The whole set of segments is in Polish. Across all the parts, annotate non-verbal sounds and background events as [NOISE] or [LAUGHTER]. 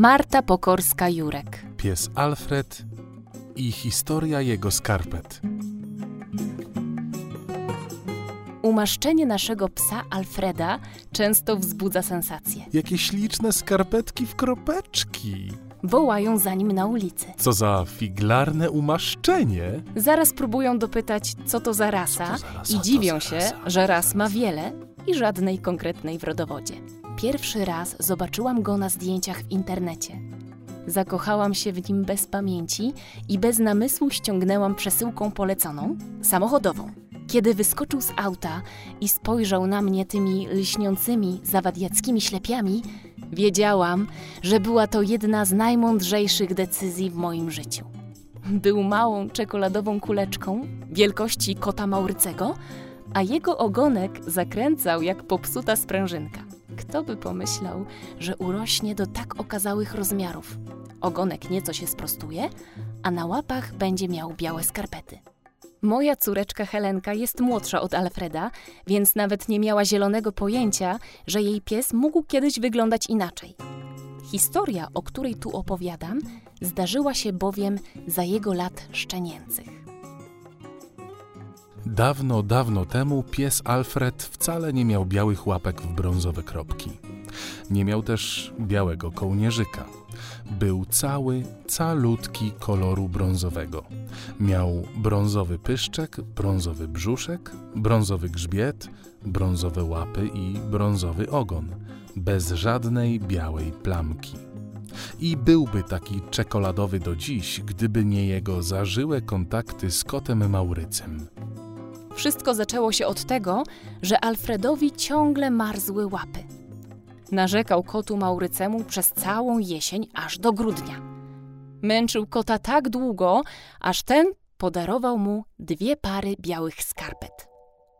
Marta Pokorska-Jurek. Pies Alfred i historia jego skarpet. Umaszczenie naszego psa Alfreda często wzbudza sensację. Jakie śliczne skarpetki w kropeczki. Wołają za nim na ulicy. Co za figlarne umaszczenie. Zaraz próbują dopytać, co to za rasa, to za rasa, i dziwią się, rasa. że ras ma wiele i żadnej konkretnej w rodowodzie. Pierwszy raz zobaczyłam go na zdjęciach w internecie. Zakochałam się w nim bez pamięci i bez namysłu ściągnęłam przesyłką poleconą, samochodową. Kiedy wyskoczył z auta i spojrzał na mnie tymi lśniącymi, zawadiackimi ślepiami, wiedziałam, że była to jedna z najmądrzejszych decyzji w moim życiu. Był małą czekoladową kuleczką wielkości kota Maurycego, a jego ogonek zakręcał jak popsuta sprężynka. Kto by pomyślał, że urośnie do tak okazałych rozmiarów? Ogonek nieco się sprostuje, a na łapach będzie miał białe skarpety. Moja córeczka Helenka jest młodsza od Alfreda, więc nawet nie miała zielonego pojęcia, że jej pies mógł kiedyś wyglądać inaczej. Historia, o której tu opowiadam, zdarzyła się bowiem za jego lat szczenięcych. Dawno, dawno temu pies Alfred wcale nie miał białych łapek w brązowe kropki. Nie miał też białego kołnierzyka. Był cały, calutki koloru brązowego. Miał brązowy pyszczek, brązowy brzuszek, brązowy grzbiet, brązowe łapy i brązowy ogon, bez żadnej białej plamki. I byłby taki czekoladowy do dziś, gdyby nie jego zażyłe kontakty z kotem Maurycem. Wszystko zaczęło się od tego, że Alfredowi ciągle marzły łapy. Narzekał kotu Maurycemu przez całą jesień aż do grudnia. Męczył kota tak długo, aż ten podarował mu dwie pary białych skarpet.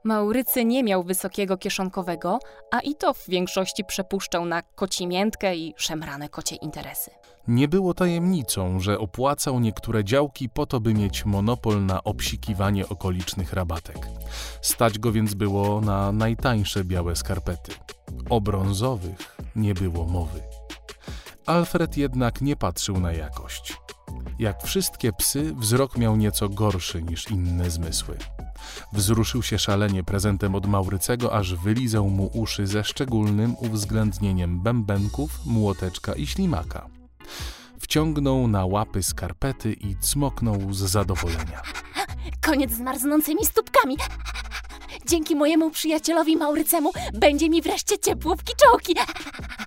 Maurycy nie miał wysokiego kieszonkowego, a i to w większości przepuszczał na kocimiętkę i szemrane kocie interesy. Nie było tajemnicą, że opłacał niektóre działki po to, by mieć monopol na obsikiwanie okolicznych rabatek. Stać go więc było na najtańsze białe skarpety. O brązowych nie było mowy. Alfred jednak nie patrzył na jakość. Jak wszystkie psy, wzrok miał nieco gorszy niż inne zmysły. Wzruszył się szalenie prezentem od Maurycego, aż wylizał mu uszy ze szczególnym uwzględnieniem bębenków, młoteczka i ślimaka. Wciągnął na łapy skarpety i cmoknął z zadowolenia. Koniec z marznącymi stópkami. Dzięki mojemu przyjacielowi Maurycemu będzie mi wreszcie ciepło w kiczołki.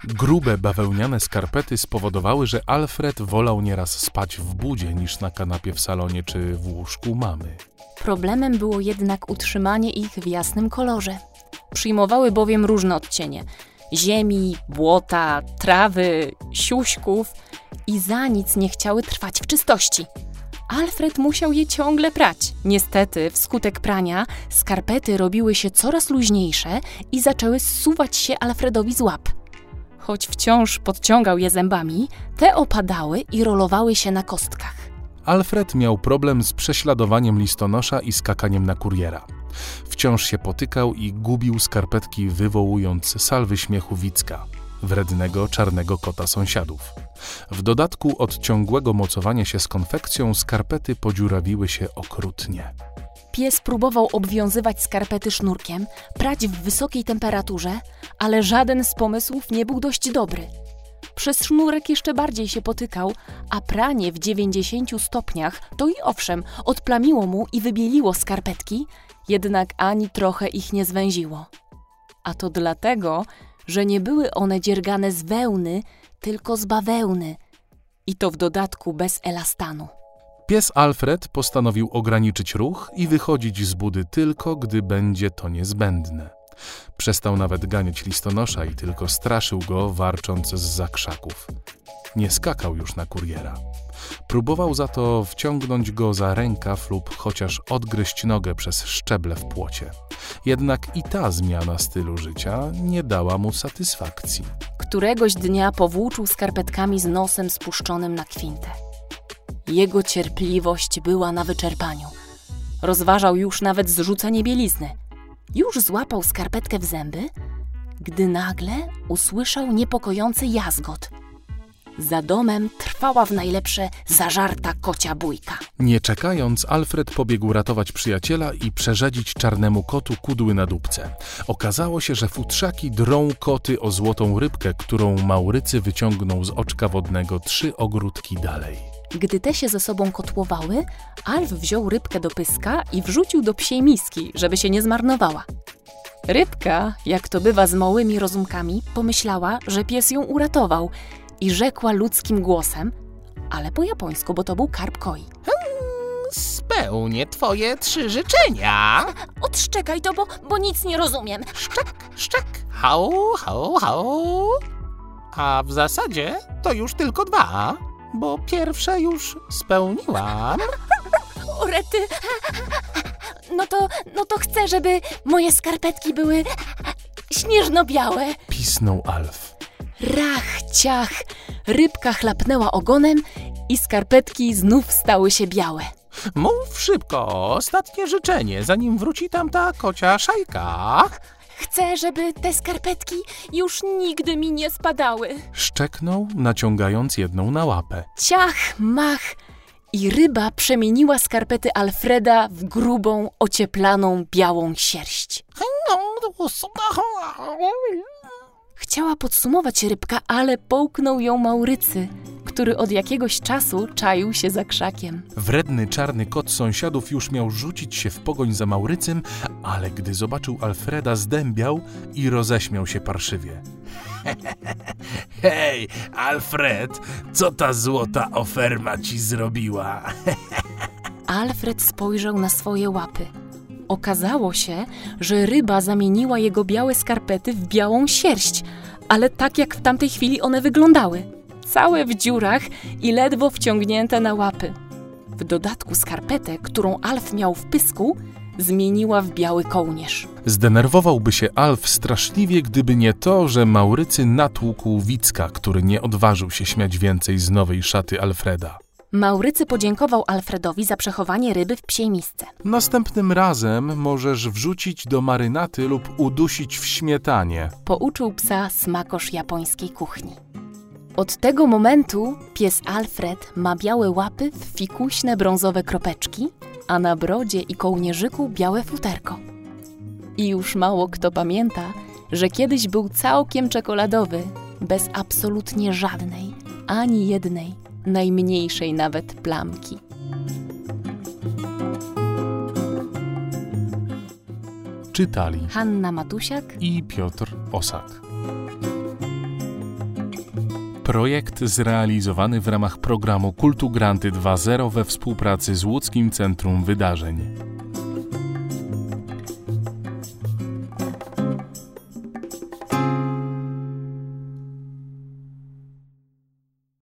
Grube bawełniane skarpety spowodowały, że Alfred wolał nieraz spać w budzie niż na kanapie w salonie czy w łóżku mamy. Problemem było jednak utrzymanie ich w jasnym kolorze. Przyjmowały bowiem różne odcienie ziemi, błota, trawy, siuśków i za nic nie chciały trwać w czystości. Alfred musiał je ciągle prać. Niestety, wskutek prania, skarpety robiły się coraz luźniejsze i zaczęły zsuwać się Alfredowi z łap. Choć wciąż podciągał je zębami, te opadały i rolowały się na kostkach. Alfred miał problem z prześladowaniem listonosza i skakaniem na kuriera. Wciąż się potykał i gubił skarpetki, wywołując salwy śmiechu Wicka, wrednego czarnego kota sąsiadów. W dodatku od ciągłego mocowania się z konfekcją skarpety podziurawiły się okrutnie. Pies próbował obwiązywać skarpety sznurkiem, prać w wysokiej temperaturze, ale żaden z pomysłów nie był dość dobry. Przez sznurek jeszcze bardziej się potykał, a pranie w 90 stopniach to i owszem, odplamiło mu i wybieliło skarpetki, jednak ani trochę ich nie zwęziło. A to dlatego, że nie były one dziergane z wełny, tylko z bawełny. I to w dodatku bez elastanu. Pies Alfred postanowił ograniczyć ruch i wychodzić z budy tylko, gdy będzie to niezbędne. Przestał nawet ganiać listonosza i tylko straszył go, warcząc z zakrzaków. Nie skakał już na kuriera. Próbował za to wciągnąć go za rękaw lub chociaż odgryźć nogę przez szczeble w płocie. Jednak i ta zmiana stylu życia nie dała mu satysfakcji. Któregoś dnia powłóczył skarpetkami z nosem spuszczonym na kwintę. Jego cierpliwość była na wyczerpaniu. Rozważał już nawet zrzucenie bielizny. Już złapał skarpetkę w zęby, gdy nagle usłyszał niepokojący jazgot. Za domem trwała w najlepsze zażarta kocia bójka. Nie czekając, Alfred pobiegł ratować przyjaciela i przerzedzić czarnemu kotu kudły na dupce. Okazało się, że futrzaki drą koty o złotą rybkę, którą Maurycy wyciągnął z oczka wodnego trzy ogródki dalej. Gdy te się ze sobą kotłowały, Alf wziął rybkę do pyska i wrzucił do psiej miski, żeby się nie zmarnowała. Rybka, jak to bywa z małymi rozumkami, pomyślała, że pies ją uratował i rzekła ludzkim głosem, ale po japońsku, bo to był karp koi. Spełnię twoje trzy życzenia. Odszczekaj to, bo, bo nic nie rozumiem. Szczek, szczek, hał, hał, hał. A w zasadzie to już tylko dwa, bo pierwsze już spełniłam. Orety! No to, no to chcę, żeby moje skarpetki były śnieżno-białe. Pisnął Alf. Rach, ciach! Rybka chlapnęła ogonem i skarpetki znów stały się białe. Mów szybko, ostatnie życzenie, zanim wróci tam ta kocia szajka. Chcę, żeby te skarpetki już nigdy mi nie spadały. Szczeknął, naciągając jedną na łapę. Ciach, mach! I ryba przemieniła skarpety Alfreda w grubą, ocieplaną, białą sierść. Chciała podsumować rybka, ale połknął ją Maurycy, który od jakiegoś czasu czaił się za krzakiem. Wredny czarny kot sąsiadów już miał rzucić się w pogoń za Maurycym, ale gdy zobaczył Alfreda, zdębiał i roześmiał się parszywie. [LAUGHS] Hej, Alfred, co ta złota oferma ci zrobiła? [LAUGHS] Alfred spojrzał na swoje łapy. Okazało się, że ryba zamieniła jego białe skarpety w białą sierść, ale tak jak w tamtej chwili one wyglądały. Całe w dziurach i ledwo wciągnięte na łapy. W dodatku skarpetę, którą Alf miał w pysku, zmieniła w biały kołnierz. Zdenerwowałby się Alf straszliwie, gdyby nie to, że Maurycy natłukł Wicka, który nie odważył się śmiać więcej z nowej szaty Alfreda. Maurycy podziękował Alfredowi za przechowanie ryby w psiej misce. Następnym razem możesz wrzucić do marynaty lub udusić w śmietanie. Pouczył psa smakosz japońskiej kuchni. Od tego momentu pies Alfred ma białe łapy w fikuśne brązowe kropeczki, a na brodzie i kołnierzyku białe futerko. I już mało kto pamięta, że kiedyś był całkiem czekoladowy, bez absolutnie żadnej, ani jednej, najmniejszej nawet plamki. Czytali Hanna Matusiak i Piotr Osak. Projekt zrealizowany w ramach programu Kultu Granty 2.0 we współpracy z Łódzkim Centrum Wydarzeń.